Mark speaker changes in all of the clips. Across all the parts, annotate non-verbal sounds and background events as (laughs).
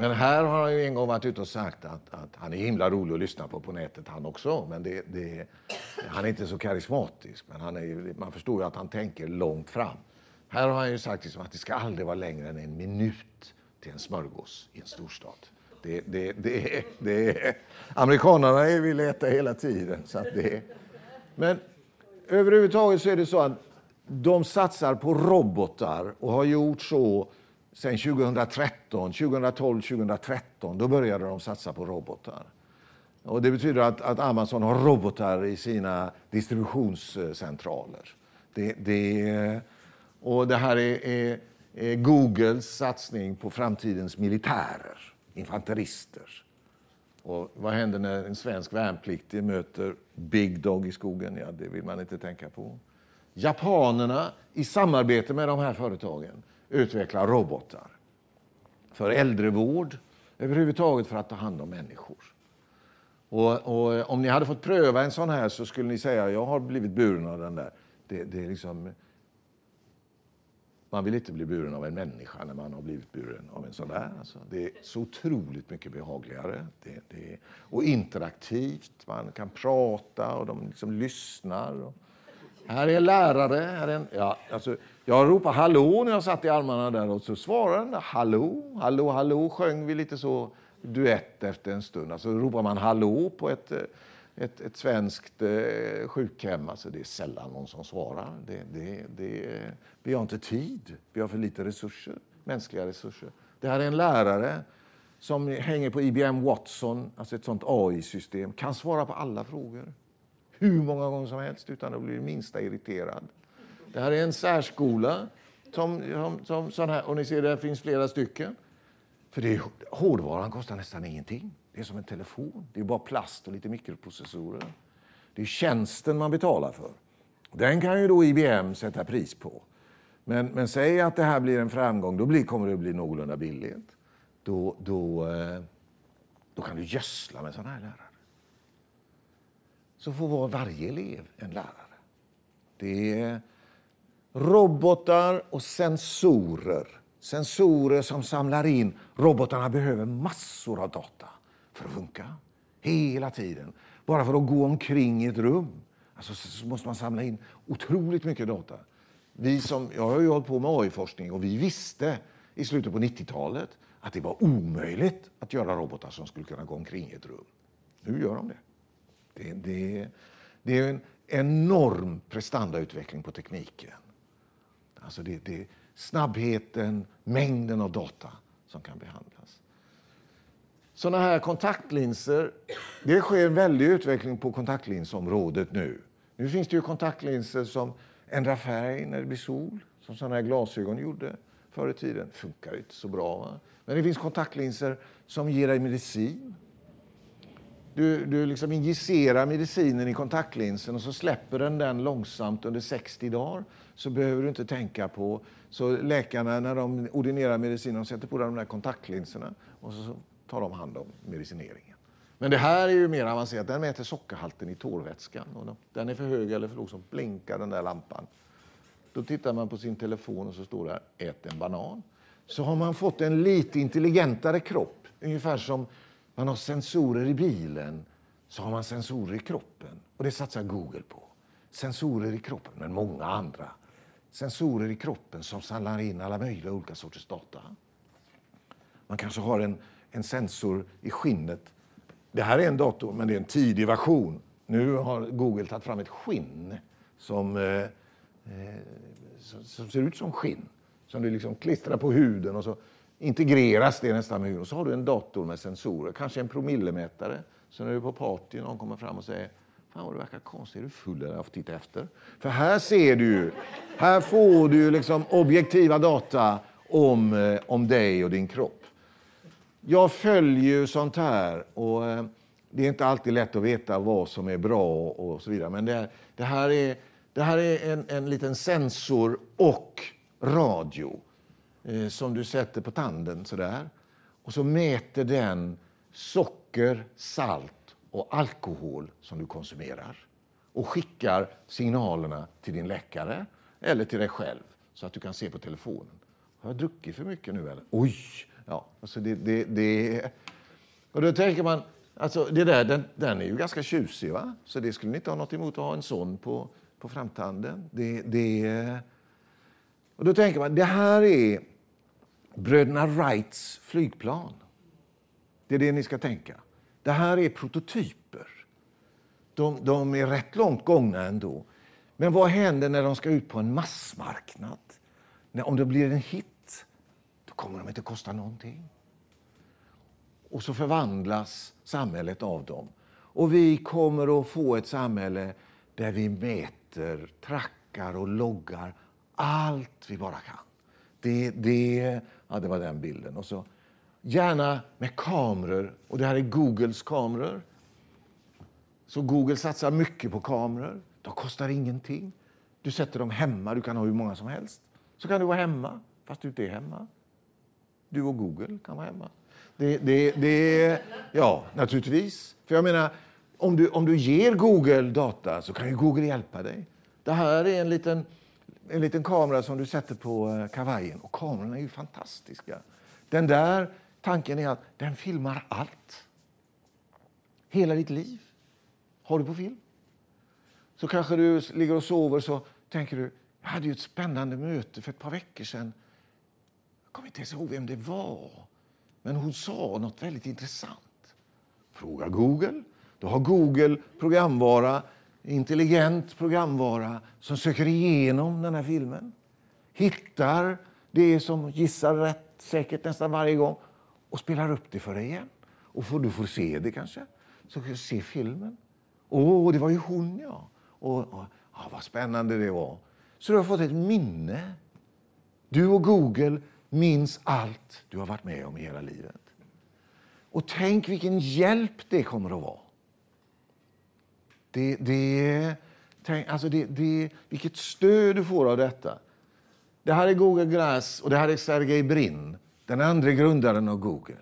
Speaker 1: Men här har han ju en gång varit ute och sagt att, att han är himla rolig att lyssna på på nätet han också. Men det, det, han är inte så karismatisk. Men han är, man förstår ju att han tänker långt fram. Här har han ju sagt liksom att det ska aldrig vara längre än en minut till en smörgås i en storstad. Det, det, det, det, amerikanerna vill äta hela tiden. Så att det, men överhuvudtaget så är det så att de satsar på robotar och har gjort så sen 2013, 2012, 2013. Då började de satsa på robotar. Och det betyder att, att Amazon har robotar i sina distributionscentraler. Det, det, och det här är, är, är Googles satsning på framtidens militärer, infanterister. Och vad händer när en svensk värnpliktig möter Big Dog i skogen? Ja, det vill man inte tänka på. Japanerna, i samarbete med de här företagen, Utveckla robotar för äldrevård, överhuvudtaget för att ta hand om människor. Och, och, om ni hade fått pröva en sån här så skulle ni säga jag har blivit buren av den där. Det, det är liksom, man vill inte bli buren av en människa när man har blivit buren av en sån där. Alltså, det är så otroligt mycket behagligare. Det, det, och interaktivt, man kan prata och de liksom lyssnar. Och, här är en lärare. Här är en, ja, alltså, jag ropade hallå när jag satt i armarna där och så svarade den hallå, hallå, hallå sjöng vi lite så duett efter en stund. Alltså ropar man hallå på ett, eh, ett, ett svenskt eh, sjukhem, alltså det är sällan någon som svarar. Det, det, det, vi har inte tid, vi har för lite resurser, mänskliga resurser. Det här är en lärare som hänger på IBM Watson, alltså ett sånt AI-system, kan svara på alla frågor hur många gånger som helst utan att bli det minsta irriterad. Det här är en särskola. Som, som, som sån här, och ni ser, det finns flera stycken. För det är, hårdvaran kostar nästan ingenting. Det är som en telefon. Det är bara plast och lite mikroprocessorer. Det är tjänsten man betalar för. Den kan ju då IBM sätta pris på. Men, men säg att det här blir en framgång, då blir, kommer det att bli någorlunda billigt. Då, då, eh, då kan du gödsla med sådana här lärare så får varje elev en lärare. Det är robotar och sensorer. Sensorer som samlar in. Robotarna behöver massor av data för att funka. Hela tiden. Bara för att gå omkring i ett rum alltså, så måste man samla in otroligt mycket data. Vi som, jag har ju hållit på med AI-forskning och vi visste i slutet på 90-talet att det var omöjligt att göra robotar som skulle kunna gå omkring i ett rum. Nu gör de det. Det, det, det är en enorm prestandautveckling på tekniken. Alltså det, det är snabbheten, mängden av data som kan behandlas. Sådana här kontaktlinser, det sker en väldig utveckling på kontaktlinsområdet nu. Nu finns det ju kontaktlinser som ändrar färg när det blir sol, som sådana här glasögon gjorde förr i tiden. Det funkar inte så bra. Va? Men det finns kontaktlinser som ger dig medicin du, du liksom injicerar medicinen i kontaktlinsen och så släpper den den långsamt under 60 dagar. Så behöver du inte tänka på... Så läkarna när de ordinerar medicin de sätter på de där kontaktlinserna och så tar de hand om medicineringen. Men det här är ju mer avancerat. Den mäter sockerhalten i tårvätskan. Och den är för hög eller för låg så blinkar den där lampan. Då tittar man på sin telefon och så står det ät en banan. Så har man fått en lite intelligentare kropp. Ungefär som man har sensorer i bilen, så har man sensorer i kroppen. Och det satsar Google på. Sensorer i kroppen, men många andra. Sensorer i kroppen som samlar in alla möjliga olika sorters data. Man kanske har en, en sensor i skinnet. Det här är en dator, men det är en tidig version. Nu har Google tagit fram ett skinn som, eh, eh som, som ser ut som skinn. Som du liksom klistrar på huden och så integreras det nästan med huden. Så har du en dator med sensorer, kanske en promillemätare. Så när du är på party någon kommer fram och säger Fan vad du verkar konstig, är du full eller? Jag får titta efter. För här ser du, här får du liksom objektiva data om, eh, om dig och din kropp. Jag följer ju sånt här och eh, det är inte alltid lätt att veta vad som är bra och så vidare. Men det, det här är, det här är en, en liten sensor och radio Eh, som du sätter på tanden sådär. Och så mäter den socker, salt och alkohol som du konsumerar och skickar signalerna till din läkare eller till dig själv så att du kan se på telefonen. Har jag druckit för mycket nu eller? Oj, Ja, alltså det, det, det, och då tänker man, alltså det där, den, den är ju ganska tjusig, va? så det skulle ni inte ha något emot att ha en sån på, på framtanden. Det, det, och då tänker man, det här är bröderna Wrights flygplan. Det är det ni ska tänka. Det här är prototyper. De, de är rätt långt gångna ändå. Men vad händer när de ska ut på en massmarknad? När, om det blir en hit, då kommer de inte kosta någonting. Och så förvandlas samhället av dem. Och vi kommer att få ett samhälle där vi mäter, trackar och loggar allt vi bara kan. Det, det, ja, det var den bilden. Och så, gärna med kameror. Och det här är Googles kameror. Så Google satsar mycket på kameror. De kostar ingenting. Du sätter dem hemma, du kan ha hur många som helst. Så kan du vara hemma, fast du inte är hemma. Du och Google kan vara hemma. Det, det, det, ja, naturligtvis. För jag menar, om du, om du ger Google data så kan ju Google hjälpa dig. Det här är en liten, en liten kamera som du sätter på eh, kavajen. Och kamerorna är ju fantastiska. Den där tanken är att den filmar allt. Hela ditt liv har du på film. Så kanske du ligger och sover så tänker du, jag hade ju ett spännande möte för ett par veckor sedan. Jag kommer inte ens ihåg vem det var. Men hon sa något väldigt intressant. Fråga Google. Då har Google programvara, intelligent programvara som söker igenom den här filmen. Hittar det som gissar rätt säkert nästan varje gång och spelar upp det för dig igen. Och får, du får se det kanske. Så kan du se filmen. Åh, oh, det var ju hon ja. Och, och ah, vad spännande det var. Så du har fått ett minne. Du och Google minns allt du har varit med om i hela livet. Och tänk vilken hjälp det kommer att vara. Det, det, tänk, alltså det, det, vilket stöd du får av detta. Det här är Google Glass och det här är Sergej Brin, den andra grundaren av Google.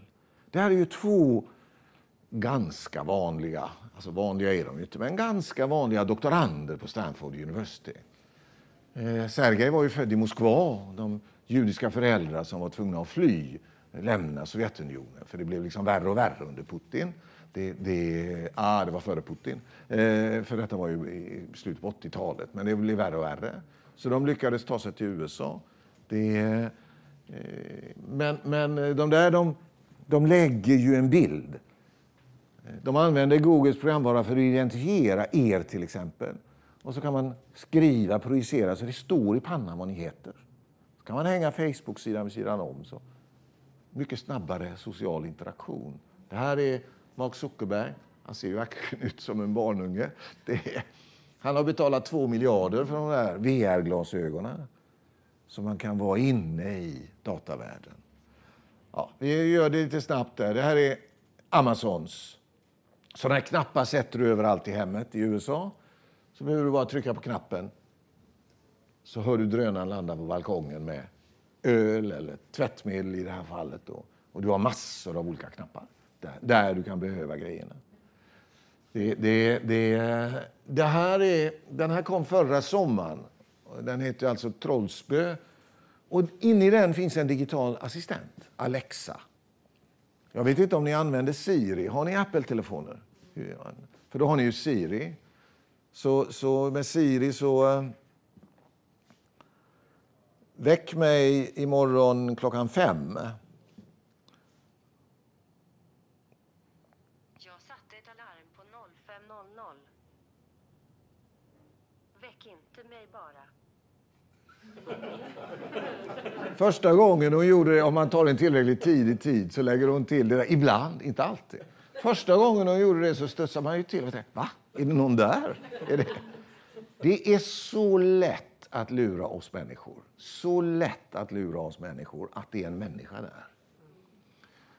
Speaker 1: Det här är ju två ganska vanliga, alltså vanliga är de ju inte, men ganska vanliga doktorander på Stanford University. Eh, Sergej var ju född i Moskva. De judiska föräldrar som var tvungna att fly, lämna Sovjetunionen. För det blev liksom värre och värre under Putin. Det, det, ah, det var före Putin. Eh, för detta var ju i slutet på 80-talet. Men det blev värre och värre. Så de lyckades ta sig till USA. Det, eh, men, men de där de, de lägger ju en bild. De använder Googles programvara för att identifiera er till exempel. Och så kan man skriva, projicera, så det står i pannan vad ni heter. Så kan man hänga Facebook-sidan vid sidan om. Så. Mycket snabbare social interaktion. Det här är Mark Zuckerberg. Han ser ju verkligen ut som en barnunge. Är, han har betalat två miljarder för de där VR-glasögonen. Så man kan vara inne i datavärlden. Ja, vi gör det lite snabbt där. Det här är Amazons. Sådana här knappar sätter du överallt i hemmet i USA. Så behöver du bara trycka på knappen så hör du drönaren landa på balkongen med öl eller tvättmedel i det här fallet. Då. Och du har massor av olika knappar där, där du kan behöva grejerna. Det, det, det, det här är, den här kom förra sommaren. Den heter alltså Trollsbö. Och inne i den finns en digital assistent, Alexa. Jag vet inte om ni använder Siri. Har ni Apple-telefoner? För då har ni ju Siri. Så, så med Siri så... Eh, väck mig imorgon klockan fem.
Speaker 2: Jag satte ett alarm på 05.00. Väck inte mig bara.
Speaker 1: Första gången hon gjorde det, om man tar en tillräckligt tidig tid, så lägger hon till det där. Ibland, inte alltid. Första gången hon gjorde det så studsade man ju till. Och tänkte, Va? Är det någon där? Är det? det är så lätt att lura oss människor. Så lätt att lura oss människor att det är en människa där.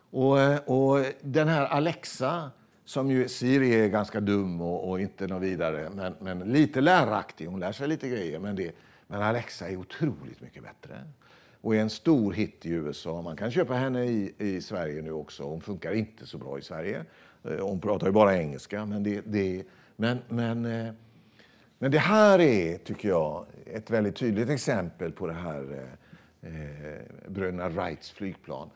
Speaker 1: Och, eh, och den här Alexa, som ju Siri är ganska dum och, och inte något vidare, men, men, lite läraktig. Hon lär sig lite grejer. Men, det, men Alexa är otroligt mycket bättre och är en stor hit i USA. Man kan köpa henne i, i Sverige nu också. Hon funkar inte så bra i Sverige. Eh, hon pratar ju bara engelska. Men det, det, men, men, eh, men det här är, tycker jag, ett väldigt tydligt exempel på det här eh, eh, bröderna Wrights flygplan.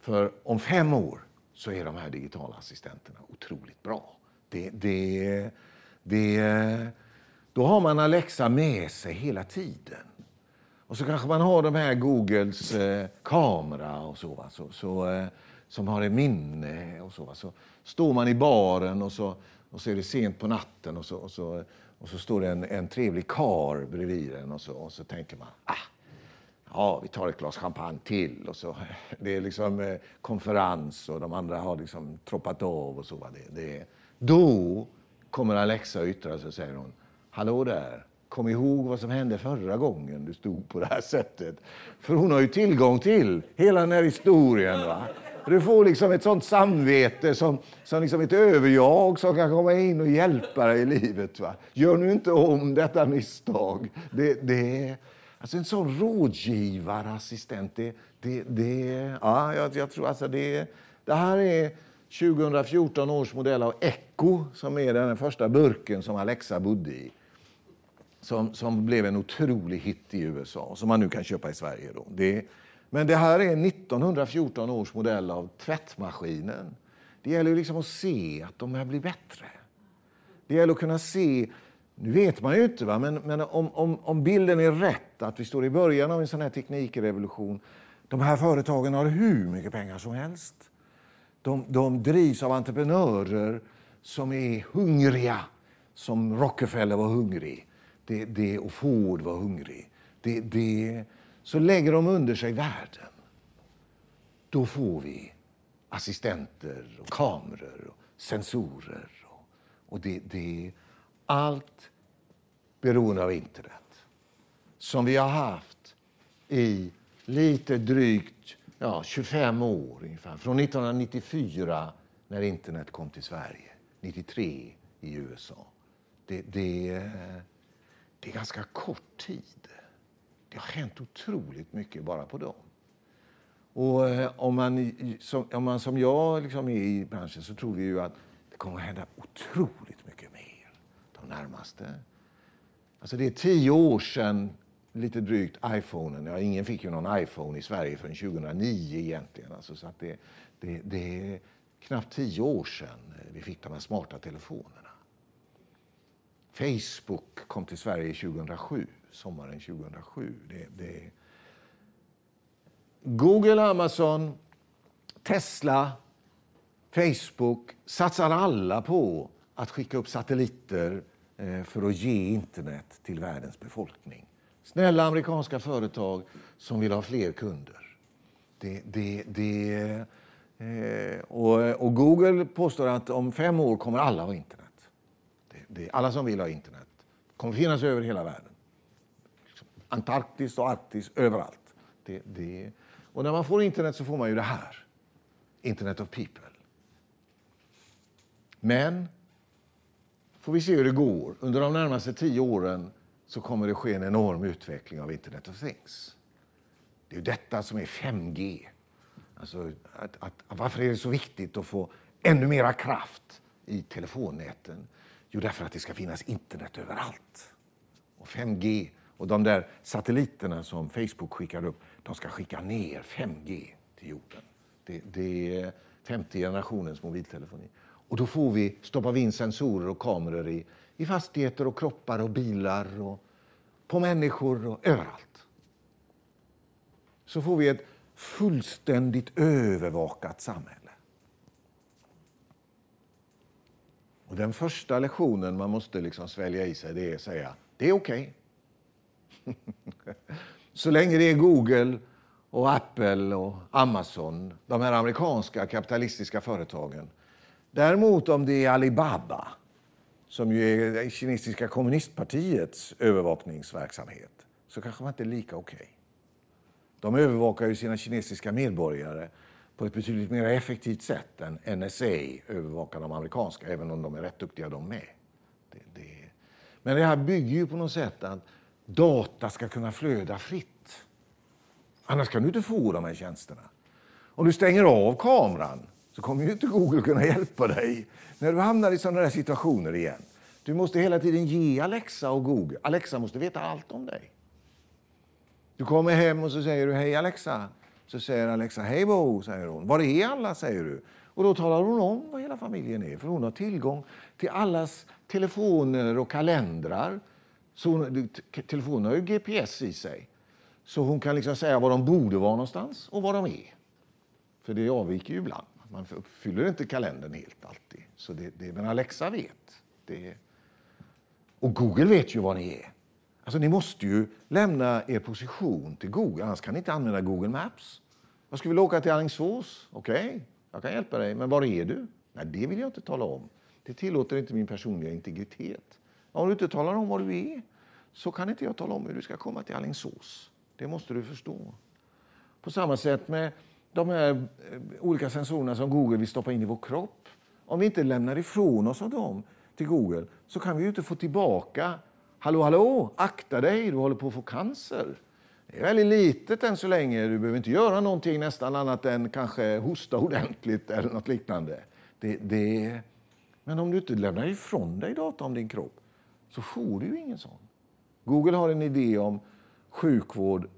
Speaker 1: För om fem år så är de här digitala assistenterna otroligt bra. Det, det, det, då har man Alexa med sig hela tiden. Och så kanske man har de här Googles eh, kamera och så, va? så, så eh, som har ett minne. och så, va? så står man i baren och så, och så är det sent på natten och så, och så, och så står det en, en trevlig kar bredvid en och så, och så tänker man ah, ja, vi tar ett glas champagne till. Och så, (laughs) det är liksom eh, konferens och de andra har liksom troppat av. och så. Va? Det, det, då kommer Alexa och yttrar sig och säger hon, hallå där, kom ihåg vad som hände förra gången du stod på det här sättet. För hon har ju tillgång till hela den här historien. Va? Du får liksom ett sånt samvete som, som liksom ett överjag som kan komma in och hjälpa dig i livet. Va? Gör nu inte om detta misstag. Det, det, alltså en sån rådgivarassistent, det, det, det, ja, jag, jag tror alltså det, det här är 2014 års modell av Echo som är den första burken som Alexa bodde i. Som, som blev en otrolig hit i USA, som man nu kan köpa i Sverige. Då. Det, men det här är 1914 års modell av tvättmaskinen. Det gäller ju liksom att se att de här blir bättre. Det gäller att kunna se, nu vet man ju inte, va? men, men om, om, om bilden är rätt, att vi står i början av en sån här teknikrevolution. De här företagen har hur mycket pengar som helst. De, de drivs av entreprenörer som är hungriga, som Rockefeller var hungrig det, det, och Ford var hungrig. Det, det, så lägger de under sig världen. Då får vi assistenter, och kameror och sensorer. Och, och det, det, allt beroende av internet. Som vi har haft i lite drygt ja, 25 år ungefär. Från 1994 när internet kom till Sverige, 93 i USA. Det, det, eh, det är ganska kort tid. Det har hänt otroligt mycket bara på dem. Och eh, om man, som, om man som jag liksom är i branschen så tror vi ju att det kommer att hända otroligt mycket mer de närmaste. Alltså det är tio år sedan, lite drygt, iPhonen. Ja, ingen fick ju någon iPhone i Sverige förrän 2009 egentligen. Alltså, så att det, det, det är knappt tio år sedan vi fick de här smarta telefonerna. Facebook kom till Sverige 2007, sommaren 2007. Det, det... Google, Amazon, Tesla, Facebook satsar alla på att skicka upp satelliter eh, för att ge internet till världens befolkning. Snälla amerikanska företag som vill ha fler kunder. Det, det, det, eh, och, och Google påstår att om fem år kommer alla ha internet. Det alla som vill ha internet. Det kommer finnas över hela världen. Liksom Antarktis och Arktis, överallt. Det, det. Och när man får internet så får man ju det här. Internet of people. Men får vi se hur det går. Under de närmaste tio åren så kommer det ske en enorm utveckling av Internet of Things. Det är detta som är 5G. Alltså, att, att, varför är det så viktigt att få ännu mera kraft i telefonnäten? Jo, därför att det ska finnas internet överallt. Och 5G och de där satelliterna som Facebook skickar upp, de ska skicka ner 5G till jorden. Det, det är femte generationens mobiltelefoni. Och då får vi, stoppar vi in sensorer och kameror i, i fastigheter och kroppar och bilar och på människor och överallt. Så får vi ett fullständigt övervakat samhälle. Och den första lektionen man måste liksom svälja i sig det är att säga det är okej. Okay. (laughs) Så länge det är Google och Apple och Amazon, de här amerikanska kapitalistiska företagen. Däremot om det är Alibaba, som ju är det kinesiska kommunistpartiets övervakningsverksamhet, så kanske man inte är lika okej. Okay. De övervakar ju sina kinesiska medborgare på ett betydligt mer effektivt sätt än NSA övervakar de amerikanska, även om de är rätt duktiga de med. Det, det. Men det här bygger ju på något sätt att data ska kunna flöda fritt. Annars kan du inte få de här tjänsterna. Om du stänger av kameran så kommer ju inte Google kunna hjälpa dig när du hamnar i sådana här situationer igen. Du måste hela tiden ge Alexa och Google. Alexa måste veta allt om dig. Du kommer hem och så säger du hej Alexa, så säger Alexa, hej Bo, säger hon. Var är alla, säger du? Och då talar hon om vad hela familjen är, för hon har tillgång till allas telefoner och kalendrar. Så hon, telefonen har ju GPS i sig. Så hon kan liksom säga var de borde vara någonstans och var de är. För det avviker ju ibland. Man uppfyller inte kalendern helt alltid. Så det, det, men Alexa vet. Det, och Google vet ju var ni är. Alltså, ni måste ju lämna er position till Google, annars kan ni inte använda Google Maps. Jag skulle vilja åka till Alingsås. Okej, okay, jag kan hjälpa dig. Men var är du? Nej, det vill jag inte tala om. Det tillåter inte min personliga integritet. Om du inte talar om var du är så kan inte jag tala om hur du ska komma till Alingsås. Det måste du förstå. På samma sätt med de här eh, olika sensorerna som Google vill stoppa in i vår kropp. Om vi inte lämnar ifrån oss av dem till Google så kan vi ju inte få tillbaka Hallå, hallå, akta dig, du håller på att få cancer. Det är väldigt litet än så länge. Du behöver inte göra någonting nästan annat än kanske hosta ordentligt eller något liknande. Det, det... Men om du inte lämnar ifrån dig data om din kropp så får du ju ingen sån. Google har en idé om sjukvård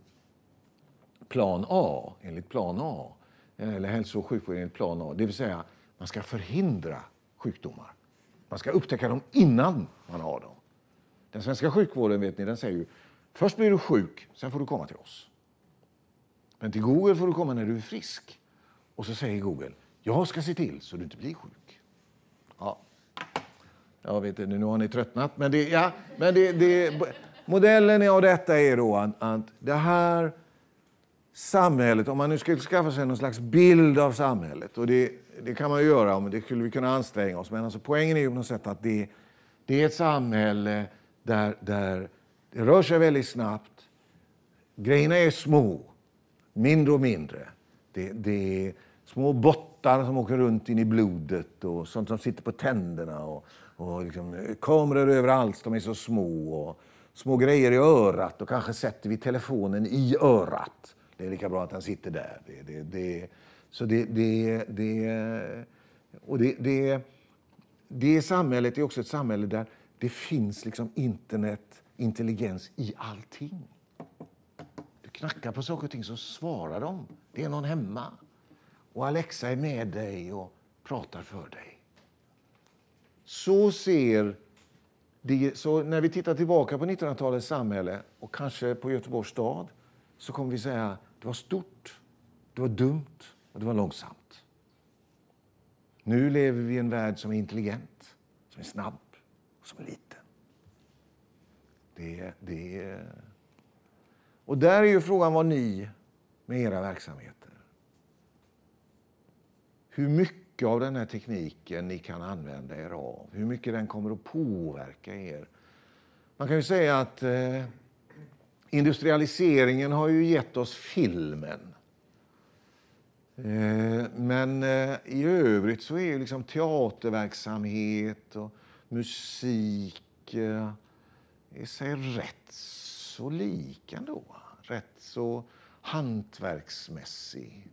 Speaker 1: plan A, enligt plan A. Eller hälso och sjukvård enligt plan A. Det vill säga, man ska förhindra sjukdomar. Man ska upptäcka dem innan man har dem. Den svenska sjukvården vet ni, den säger ju först blir du sjuk, sen får du komma till oss. Men till Google får du komma när du är frisk. Och så säger Google, jag ska se till så du inte blir sjuk. Ja, jag vet inte, nu har ni tröttnat. Men, det, ja, men det, det, modellen av detta är då att, att det här samhället, om man nu skulle skaffa sig någon slags bild av samhället, och det, det kan man ju göra, men det skulle vi kunna anstränga oss, men alltså poängen är ju på något sätt att det, det är ett samhälle där, där det rör sig väldigt snabbt. Grejerna är små, mindre och mindre. Det, det är små bottar som åker runt in i blodet och sånt som sitter på tänderna. Och, och liksom, eh, kameror överallt, de är så små. Och små grejer i örat och kanske sätter vi telefonen i örat. Det är lika bra att den sitter där. Det, det, det, så det, det, det, och det, det, det samhället är också ett samhälle där det finns liksom internet, intelligens i allting. Du knackar på saker och ting så svarar de. Det är någon hemma. Och Alexa är med dig och pratar för dig. Så ser det, så när vi tittar tillbaka på 1900-talets samhälle och kanske på Göteborgs stad så kommer vi säga att det var stort, det var dumt och det var långsamt. Nu lever vi i en värld som är intelligent, som är snabb som är liten. Det, det, och där är ju frågan vad ni med era verksamheter. Hur mycket av den här tekniken ni kan använda er av. Hur mycket den kommer att påverka er. Man kan ju säga att eh, industrialiseringen har ju gett oss filmen. Eh, men eh, i övrigt så är liksom teaterverksamhet och musik eh, är sig rätt så lik ändå. Rätt så hantverksmässig.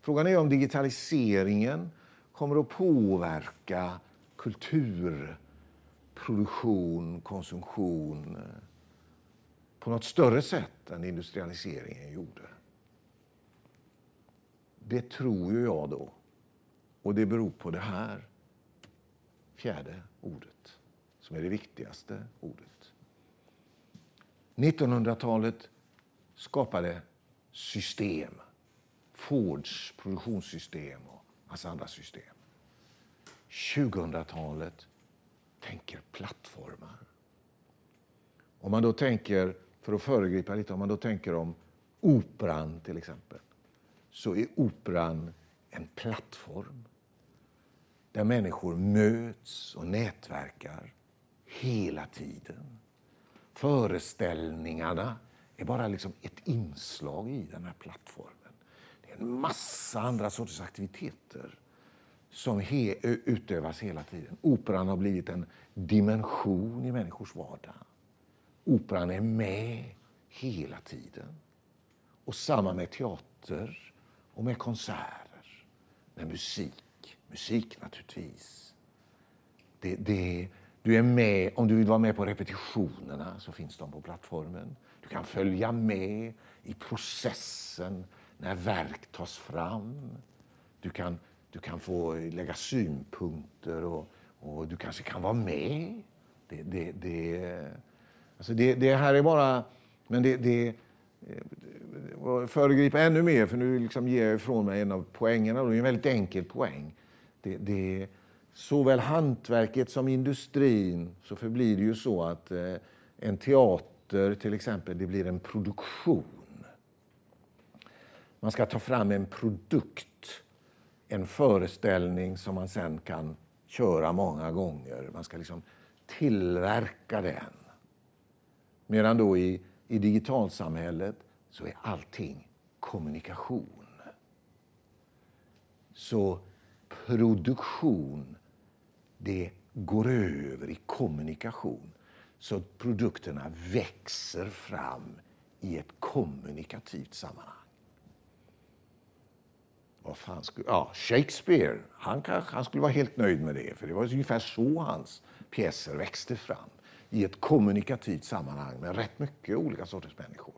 Speaker 1: Frågan är om digitaliseringen kommer att påverka kulturproduktion, konsumtion eh, på något större sätt än industrialiseringen gjorde. Det tror ju jag då. Och det beror på det här fjärde ordet, som är det viktigaste ordet. 1900-talet skapade system. Fords produktionssystem och massa andra system. 2000-talet tänker plattformar. Om man då tänker, för att föregripa lite, om man då tänker om operan till exempel, så är operan en plattform där människor möts och nätverkar hela tiden. Föreställningarna är bara liksom ett inslag i den här plattformen. Det är en massa andra sorters aktiviteter som he utövas hela tiden. Operan har blivit en dimension i människors vardag. Operan är med hela tiden. Och samma med teater och med konserter, med musik musik naturligtvis. Det, det, du är med, om du vill vara med på repetitionerna så finns de på plattformen. Du kan följa med i processen när verk tas fram. Du kan, du kan få lägga synpunkter och, och du kanske kan vara med. Det, det, det, alltså det, det här är bara... Men det, det, eh, föregripa ännu mer, för nu liksom ger jag ifrån mig en av poängerna. Det är en väldigt enkel poäng. Det, det, såväl hantverket som industrin så förblir det ju så att eh, en teater till exempel, det blir en produktion. Man ska ta fram en produkt, en föreställning som man sen kan köra många gånger. Man ska liksom tillverka den. Medan då i, i digitalsamhället så är allting kommunikation. Så produktion, det går över i kommunikation. Så produkterna växer fram i ett kommunikativt sammanhang. Vad fan skulle, ja, Shakespeare, han, kanske, han skulle vara helt nöjd med det, för det var ungefär så hans pjäser växte fram. I ett kommunikativt sammanhang med rätt mycket olika sorters människor.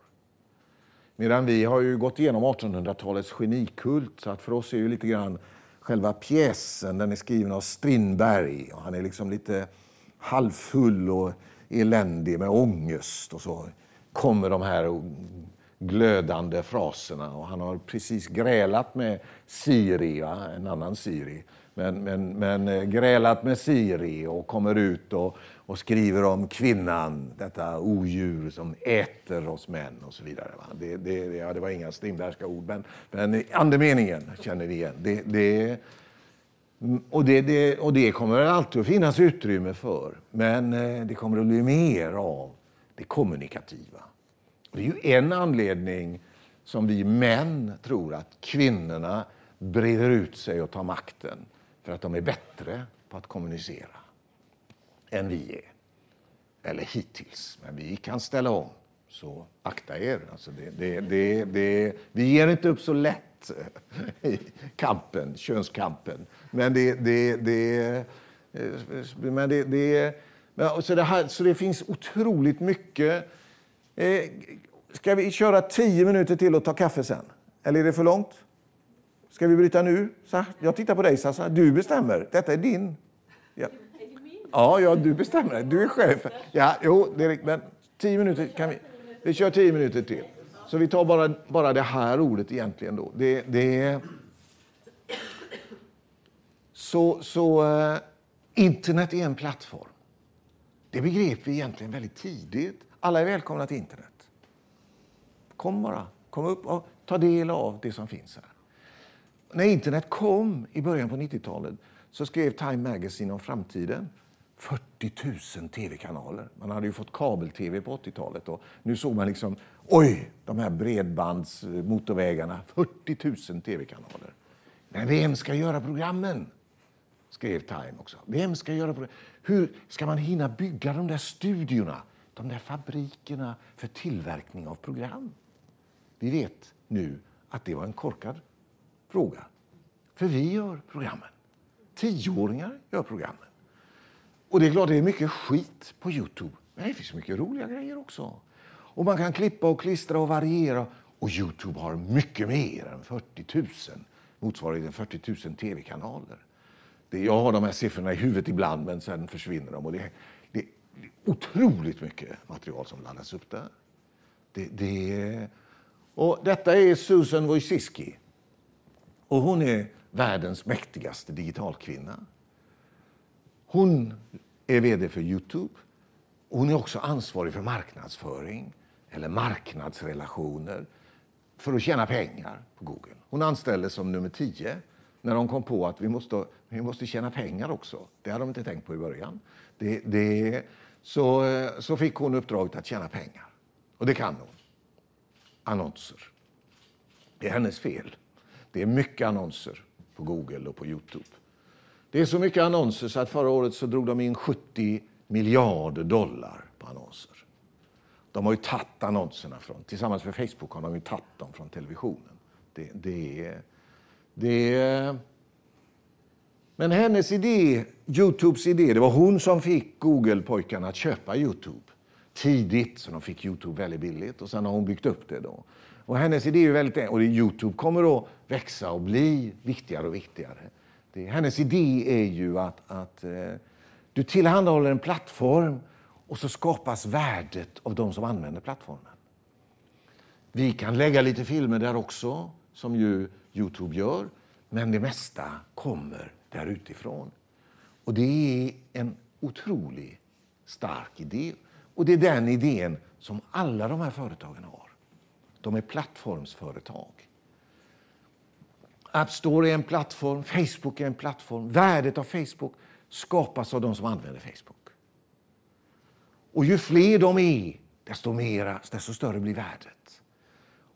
Speaker 1: Medan vi har ju gått igenom 1800-talets genikult, så att för oss är ju lite grann själva pjäsen, den är skriven av Strindberg och han är liksom lite halvfull och eländig med ångest och så kommer de här glödande fraserna och han har precis grälat med Siri, va? en annan Siri, men, men, men eh, grälat med Siri och kommer ut och, och skriver om kvinnan, detta odjur som äter oss män och så vidare. Va? Det, det, ja, det var inga Strindbergska ord, men, men andemeningen känner vi igen. Det, det, mm, och, det, det, och det kommer alltid att finnas utrymme för, men eh, det kommer att bli mer av det kommunikativa. Det är ju en anledning som vi män tror att kvinnorna breder ut sig och tar makten för att de är bättre på att kommunicera än vi är. Eller hittills, men vi kan ställa om. Så akta er. Alltså det, det, det, det, vi ger inte upp så lätt i kampen, könskampen. Men det, det, det, men det, det, så, det här, så det finns otroligt mycket. Eh, ska vi köra tio minuter till och ta kaffe sen? Eller är det för långt? Ska vi bryta nu? Jag tittar på dig, Sassa. Du bestämmer. Detta är din. Ja. Ja, ja, du bestämmer. Du är chef. Ja, jo, det är, men tio minuter kan vi... Vi kör tio minuter till. Så vi tar bara, bara det här ordet egentligen då. Det, det Så, så eh, internet är en plattform. Det begrep vi egentligen väldigt tidigt. Alla är välkomna till internet. Kom bara. Kom upp och ta del av det som finns här. När internet kom i början på 90-talet så skrev Time Magazine om framtiden. 40 000 tv-kanaler. Man hade ju fått kabel-tv på 80-talet. Och nu såg man liksom, oj, de här bredbandsmotorvägarna. 40 000 tv-kanaler. Men vem ska göra programmen? Skrev Time också. Vem ska göra programmen? Hur ska man hinna bygga de där studiorna? De där fabrikerna för tillverkning av program? Vi vet nu att det var en korkad fråga. För vi gör programmen. Tioåringar gör programmen. Och det är klart det är mycket skit på Youtube. Men det finns mycket roliga grejer också. Och man kan klippa och klistra och variera. Och Youtube har mycket mer än 40 000. motsvarande 40 000 tv-kanaler. Jag har de här siffrorna i huvudet ibland, men sen försvinner de. Och det, det är otroligt mycket material som laddas upp där. Det, det, och detta är Susan Wojcicki. Och hon är världens mäktigaste digitalkvinna. Hon är vd för Youtube. Hon är också ansvarig för marknadsföring eller marknadsrelationer för att tjäna pengar på Google. Hon anställdes som nummer tio när de kom på att vi måste, vi måste tjäna pengar också. Det hade de inte tänkt på i början. Det, det, så, så fick hon uppdraget att tjäna pengar. Och det kan hon. Annonser. Det är hennes fel. Det är mycket annonser på Google och på Youtube. Det är så mycket annonser så att förra året så drog de in 70 miljarder dollar på annonser. De har ju tagit annonserna från, tillsammans med Facebook har de ju tagit dem från televisionen. Det, det, det, men hennes idé, Youtubes idé, det var hon som fick Google-pojkarna att köpa Youtube. tidigt, så de fick Youtube väldigt billigt. Och sen har hon byggt upp det. då. Och hennes idé är väldigt och Youtube kommer att växa och bli viktigare och viktigare. Det, hennes idé är ju att, att eh, du tillhandahåller en plattform och så skapas värdet av de som använder plattformen. Vi kan lägga lite filmer där också, som ju Youtube gör, men det mesta kommer där utifrån. Och det är en otroligt stark idé. Och det är den idén som alla de här företagen har. De är plattformsföretag. App Store är en plattform, Facebook är en plattform. Värdet av Facebook skapas av de som använder Facebook. Och ju fler de är, desto, mera, desto större blir värdet.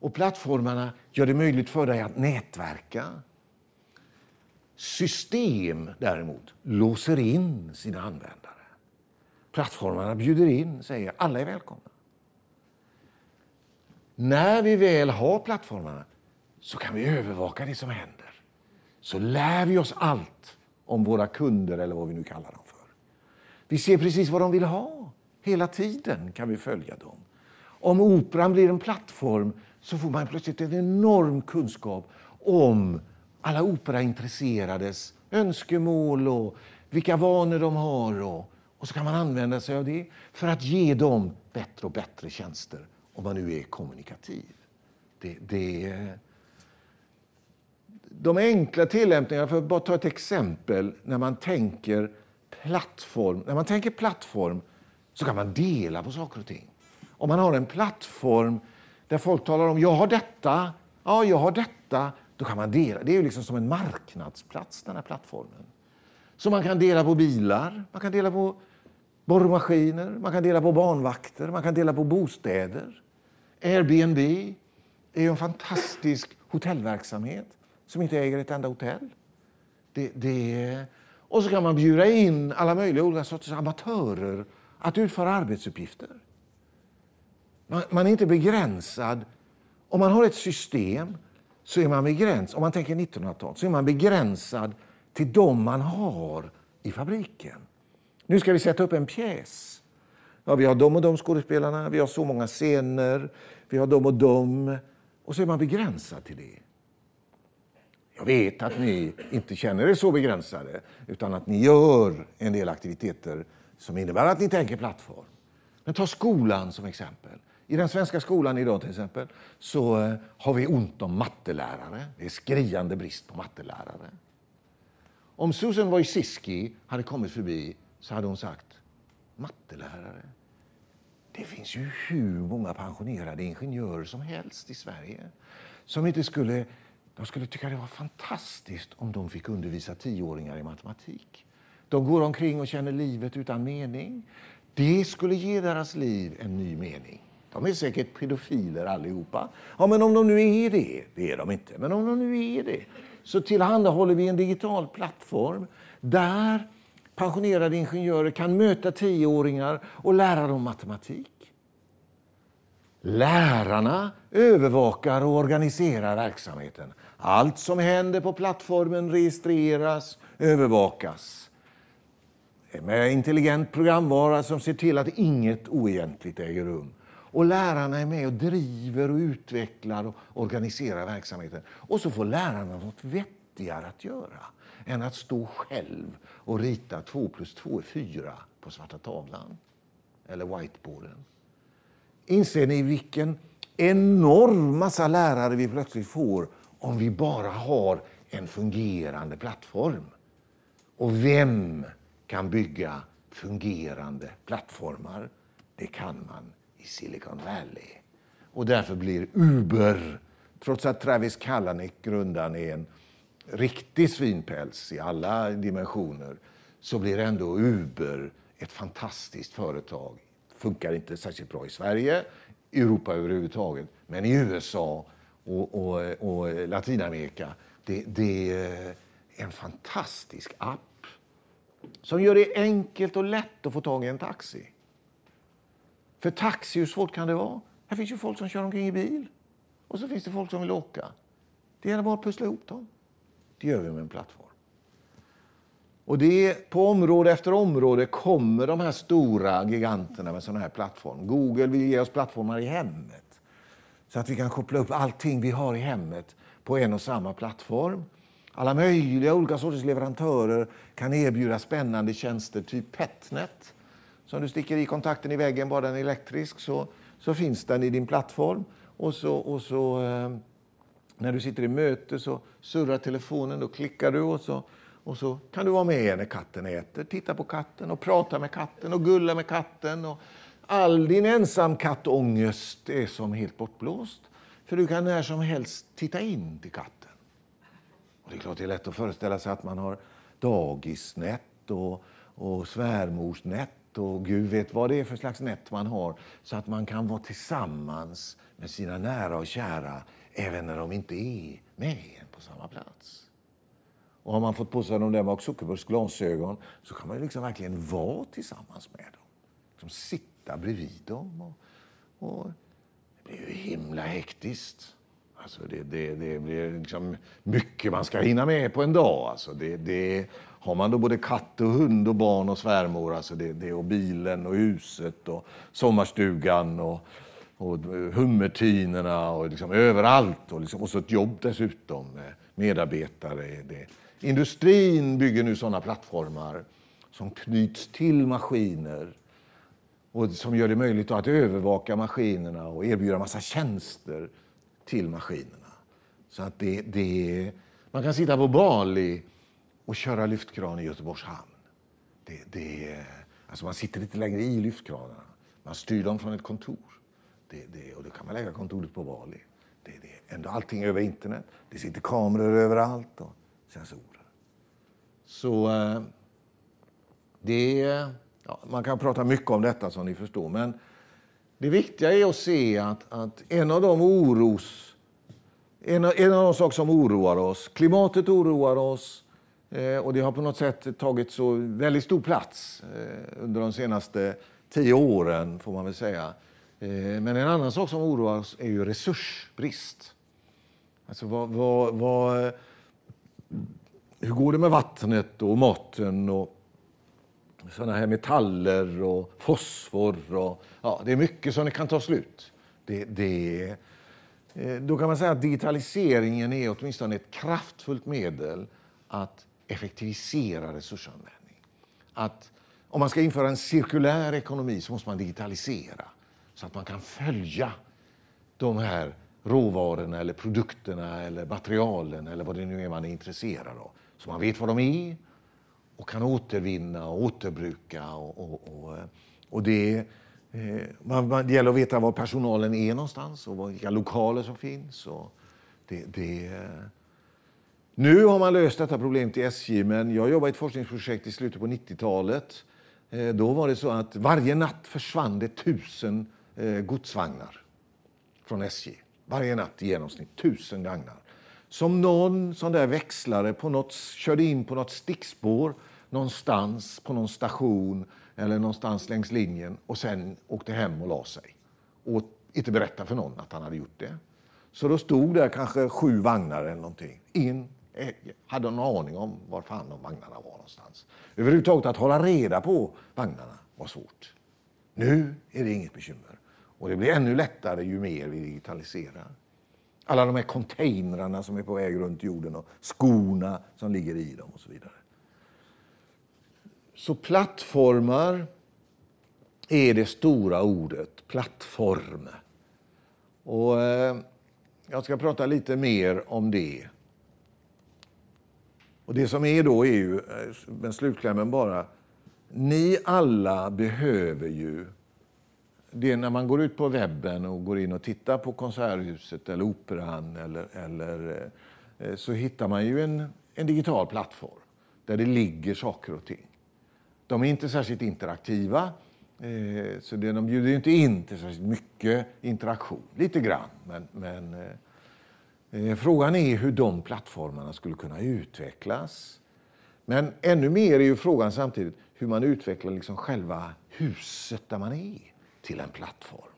Speaker 1: Och plattformarna gör det möjligt för dig att nätverka. System däremot låser in sina användare. Plattformarna bjuder in, säger alla är välkomna. När vi väl har plattformarna så kan vi övervaka det som händer. Så lär vi oss allt om våra kunder eller vad vi nu kallar dem för. Vi ser precis vad de vill ha. Hela tiden kan vi följa dem. Om operan blir en plattform så får man plötsligt en enorm kunskap om alla operaintresserades önskemål och vilka vanor de har. Och, och så kan man använda sig av det för att ge dem bättre och bättre tjänster om man nu är kommunikativ. Det, det, de enkla tillämpningarna, för att bara ta ett exempel, när man tänker plattform. När man tänker plattform så kan man dela på saker och ting. Om man har en plattform där folk talar om jag har detta, ja jag har detta, då kan man dela. Det är ju liksom som en marknadsplats den här plattformen. Så man kan dela på bilar, man kan dela på borrmaskiner, man kan dela på barnvakter, man kan dela på bostäder. Airbnb är en fantastisk hotellverksamhet som inte äger ett enda hotell. Det, det, och så kan man bjuda in alla möjliga olika sorters amatörer att utföra arbetsuppgifter. Man, man är inte begränsad. Om man har ett system så är man begränsad, om man tänker 1900-tal, så är man begränsad till de man har i fabriken. Nu ska vi sätta upp en pjäs. Ja, vi har de och de skådespelarna, vi har så många scener, vi har de och de. Och så är man begränsad till det. Jag vet att ni inte känner er så begränsade, utan att ni gör en del aktiviteter som innebär att ni tänker plattform. Men ta skolan som exempel. I den svenska skolan idag till exempel så eh, har vi ont om mattelärare. Det är skriande brist på mattelärare. Om Susan Wojcicki hade kommit förbi så hade hon sagt mattelärare. Det finns ju hur många pensionerade ingenjörer som helst i Sverige som inte skulle de skulle tycka det var fantastiskt om de fick undervisa tioåringar i matematik. De går omkring och känner livet utan mening. Det skulle ge deras liv en ny mening. De är säkert pedofiler allihopa. Ja, men om de nu är det, det är de inte, men om de nu är det, så tillhandahåller vi en digital plattform där pensionerade ingenjörer kan möta tioåringar och lära dem matematik. Lärarna övervakar och organiserar verksamheten. Allt som händer på plattformen registreras, övervakas med intelligent programvara som ser till att inget oegentligt äger rum. Och lärarna är med och driver och utvecklar och organiserar verksamheten. Och så får lärarna något vettigare att göra än att stå själv och rita 2 plus 2 är 4 på svarta tavlan eller whiteboarden. Inser ni vilken enorm massa lärare vi plötsligt får om vi bara har en fungerande plattform? Och vem kan bygga fungerande plattformar? Det kan man i Silicon Valley. Och därför blir Uber, trots att Travis Kalanick, grundaren, är en riktig svinpäls i alla dimensioner, så blir ändå Uber ett fantastiskt företag funkar inte särskilt bra i Sverige, Europa överhuvudtaget, men i USA och, och, och Latinamerika. Det, det, är en fantastisk app som gör det enkelt och lätt att få tag i en taxi. För taxi, hur svårt kan det vara? Här finns ju folk som kör omkring i bil. Och så finns det folk som vill åka. Det gäller bara att pussla ihop dem. Det gör vi med en plattform. Och det, på område efter område kommer de här stora giganterna med sådana här plattformar. Google vill ge oss plattformar i hemmet. Så att vi kan koppla upp allting vi har i hemmet på en och samma plattform. Alla möjliga olika sorters leverantörer kan erbjuda spännande tjänster, typ Petnet. Så om du sticker i kontakten i väggen, bara den är elektrisk, så, så finns den i din plattform. Och så, och så eh, när du sitter i möte så surrar telefonen, då klickar du och så, och så kan du vara med när katten äter, titta på katten och prata med katten och gulla med katten. Och all din ensamkattångest är som helt bortblåst. För du kan när som helst titta in till katten. Och det är klart det är lätt att föreställa sig att man har dagisnät och, och svärmorsnät och Gud vet vad det är för slags nät man har så att man kan vara tillsammans med sina nära och kära även när de inte är med en på samma plats. Och har man fått på sig de där Mark Zuckerbergs glasögon så kan man liksom verkligen vara tillsammans med dem. Liksom sitta bredvid dem. Och, och det blir ju himla hektiskt. Alltså det, det, det blir liksom mycket man ska hinna med på en dag. Alltså det, det, har man då både katt och hund och barn och svärmor, alltså det, det, och bilen och huset och sommarstugan och, och hummertinerna och liksom överallt. Och, liksom, och så ett jobb dessutom med medarbetare. Det. Industrin bygger nu sådana plattformar som knyts till maskiner och som gör det möjligt att övervaka maskinerna och erbjuda massa tjänster till maskinerna. Så att det, det, man kan sitta på Bali och köra lyftkran i Göteborgs hamn. Det, det, alltså man sitter inte längre i lyftkranarna. Man styr dem från ett kontor. Det, det, och då kan man lägga kontoret på Bali. Det, det, ändå allting över internet. Det sitter kameror överallt och sensorer. Så eh, det, ja, man kan prata mycket om detta som ni förstår. Men det viktiga är att se att, att en av de oros... En av, en av de saker som oroar oss, klimatet oroar oss Eh, och det har på något sätt tagit så väldigt stor plats eh, under de senaste tio åren, får man väl säga. Eh, men en annan sak som oroar oss är ju resursbrist. Alltså vad, vad, vad, hur går det med vattnet och maten och sådana här metaller och fosfor. Och, ja, det är mycket som det kan ta slut. Det, det, eh, då kan man säga att digitaliseringen är åtminstone ett kraftfullt medel att effektivisera resursanvändning. Att om man ska införa en cirkulär ekonomi så måste man digitalisera så att man kan följa de här råvarorna eller produkterna eller materialen eller vad det nu är man är intresserad av. Så man vet vad de är och kan återvinna och återbruka. Och, och, och, eh, och det, eh, man, man, det gäller att veta var personalen är någonstans och vilka lokaler som finns. Och det, det, eh, nu har man löst detta problem till SJ, men jag jobbade i ett forskningsprojekt i slutet på 90-talet. Eh, då var det så att varje natt försvann det tusen eh, godsvagnar från SJ. Varje natt i genomsnitt, tusen vagnar. Som någon sån där växlare på något, körde in på något stickspår någonstans på någon station eller någonstans längs linjen och sen åkte hem och la sig. Och inte berättade för någon att han hade gjort det. Så då stod där kanske sju vagnar eller någonting. in. Eh, hade någon aning om var fan de vagnarna var någonstans. Överhuvudtaget att hålla reda på vagnarna var svårt. Nu är det inget bekymmer. Och det blir ännu lättare ju mer vi digitaliserar. Alla de här containrarna som är på väg runt jorden och skorna som ligger i dem och så vidare. Så plattformar är det stora ordet, plattform. Och eh, jag ska prata lite mer om det. Och det som är då är ju, eh, men slutklämmen bara, ni alla behöver ju det när man går ut på webben och går in och tittar på Konserthuset eller Operan eller, eller eh, eh, så hittar man ju en, en digital plattform där det ligger saker och ting. De är inte särskilt interaktiva, så det, de bjuder inte in till särskilt mycket interaktion. Lite grann, men, men Eh, frågan är hur de plattformarna skulle kunna utvecklas. Men ännu mer är ju frågan samtidigt hur man utvecklar liksom själva huset där man är till en plattform.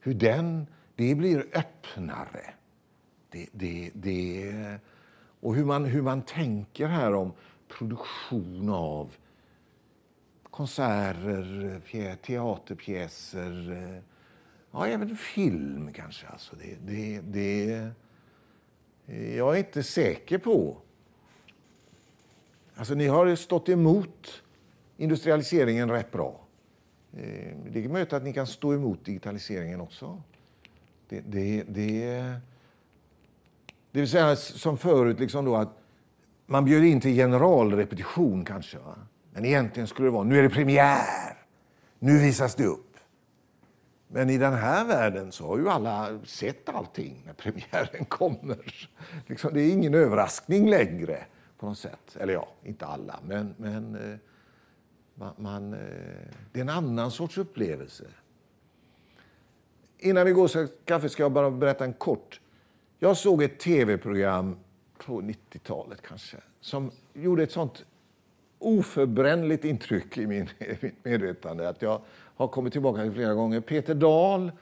Speaker 1: Hur den, det blir öppnare. Det, det, det, och hur man, hur man tänker här om produktion av konserter, teaterpjäser, eh, ja, även film kanske. Alltså det, det, det, jag är inte säker på... Alltså ni har stått emot industrialiseringen rätt bra. Eh, det är möjligt att ni kan stå emot digitaliseringen också. Det, det, det, det vill säga som förut, liksom då att man bjöd in till generalrepetition kanske. Va? Men egentligen skulle det vara, nu är det premiär. Nu visas det upp. Men i den här världen så har ju alla sett allting när premiären (laughs) kommer. Liksom, det är ingen överraskning längre på något sätt. Eller ja, inte alla, men, men eh, man, man, det är en annan sorts upplevelse. Innan vi går till kaffe ska jag bara berätta en kort. Jag såg ett tv-program på 90-talet kanske som gjorde ett sånt oförbrännligt intryck i min, (laughs) i mitt medvetande att jag har kommit tillbaka till flera gånger. Peter Dahl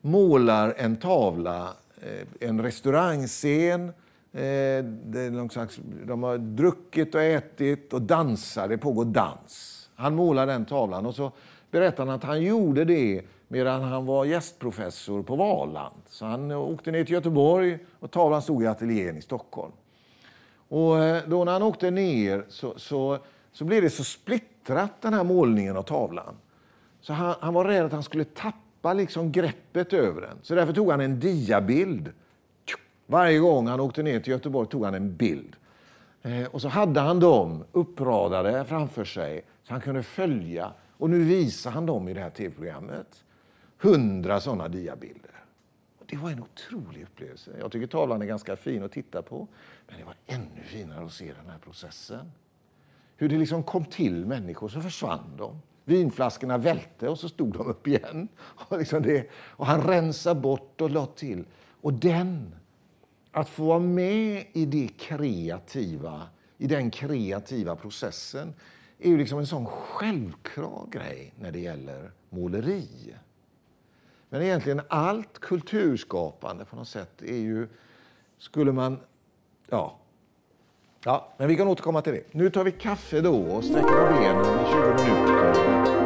Speaker 1: målar en tavla, eh, en restaurangscen. Eh, det är någon slags, de har druckit och ätit och dansar, det pågår dans. Han målar den tavlan och så berättar han att han gjorde det medan han var gästprofessor på Valand. Så han åkte ner till Göteborg och tavlan stod i ateljén i Stockholm. Och eh, då när han åkte ner så, så, så blev det så splittrat, den här målningen av tavlan. Så han, han var rädd att han skulle tappa liksom greppet över den. Så därför tog han en diabild. Varje gång han åkte ner till Göteborg tog han en bild. Eh, och så hade han dem uppradade framför sig så han kunde följa. Och nu visar han dem i det här tv-programmet. Hundra sådana diabilder. Och det var en otrolig upplevelse. Jag tycker tavlan är ganska fin att titta på. Men det var ännu finare att se den här processen. Hur det liksom kom till människor, så försvann de. Vinflaskorna välte och så stod de upp igen. (laughs) Och, liksom det, och han rensade bort och la till. Och den, att få vara med i det kreativa, i den kreativa processen är ju liksom en sån självklar grej när det gäller måleri. Men egentligen allt kulturskapande på något sätt är ju, skulle man, ja. Ja, men vi kan återkomma till det. Nu tar vi kaffe då och sträcker på benen i 20 minuter.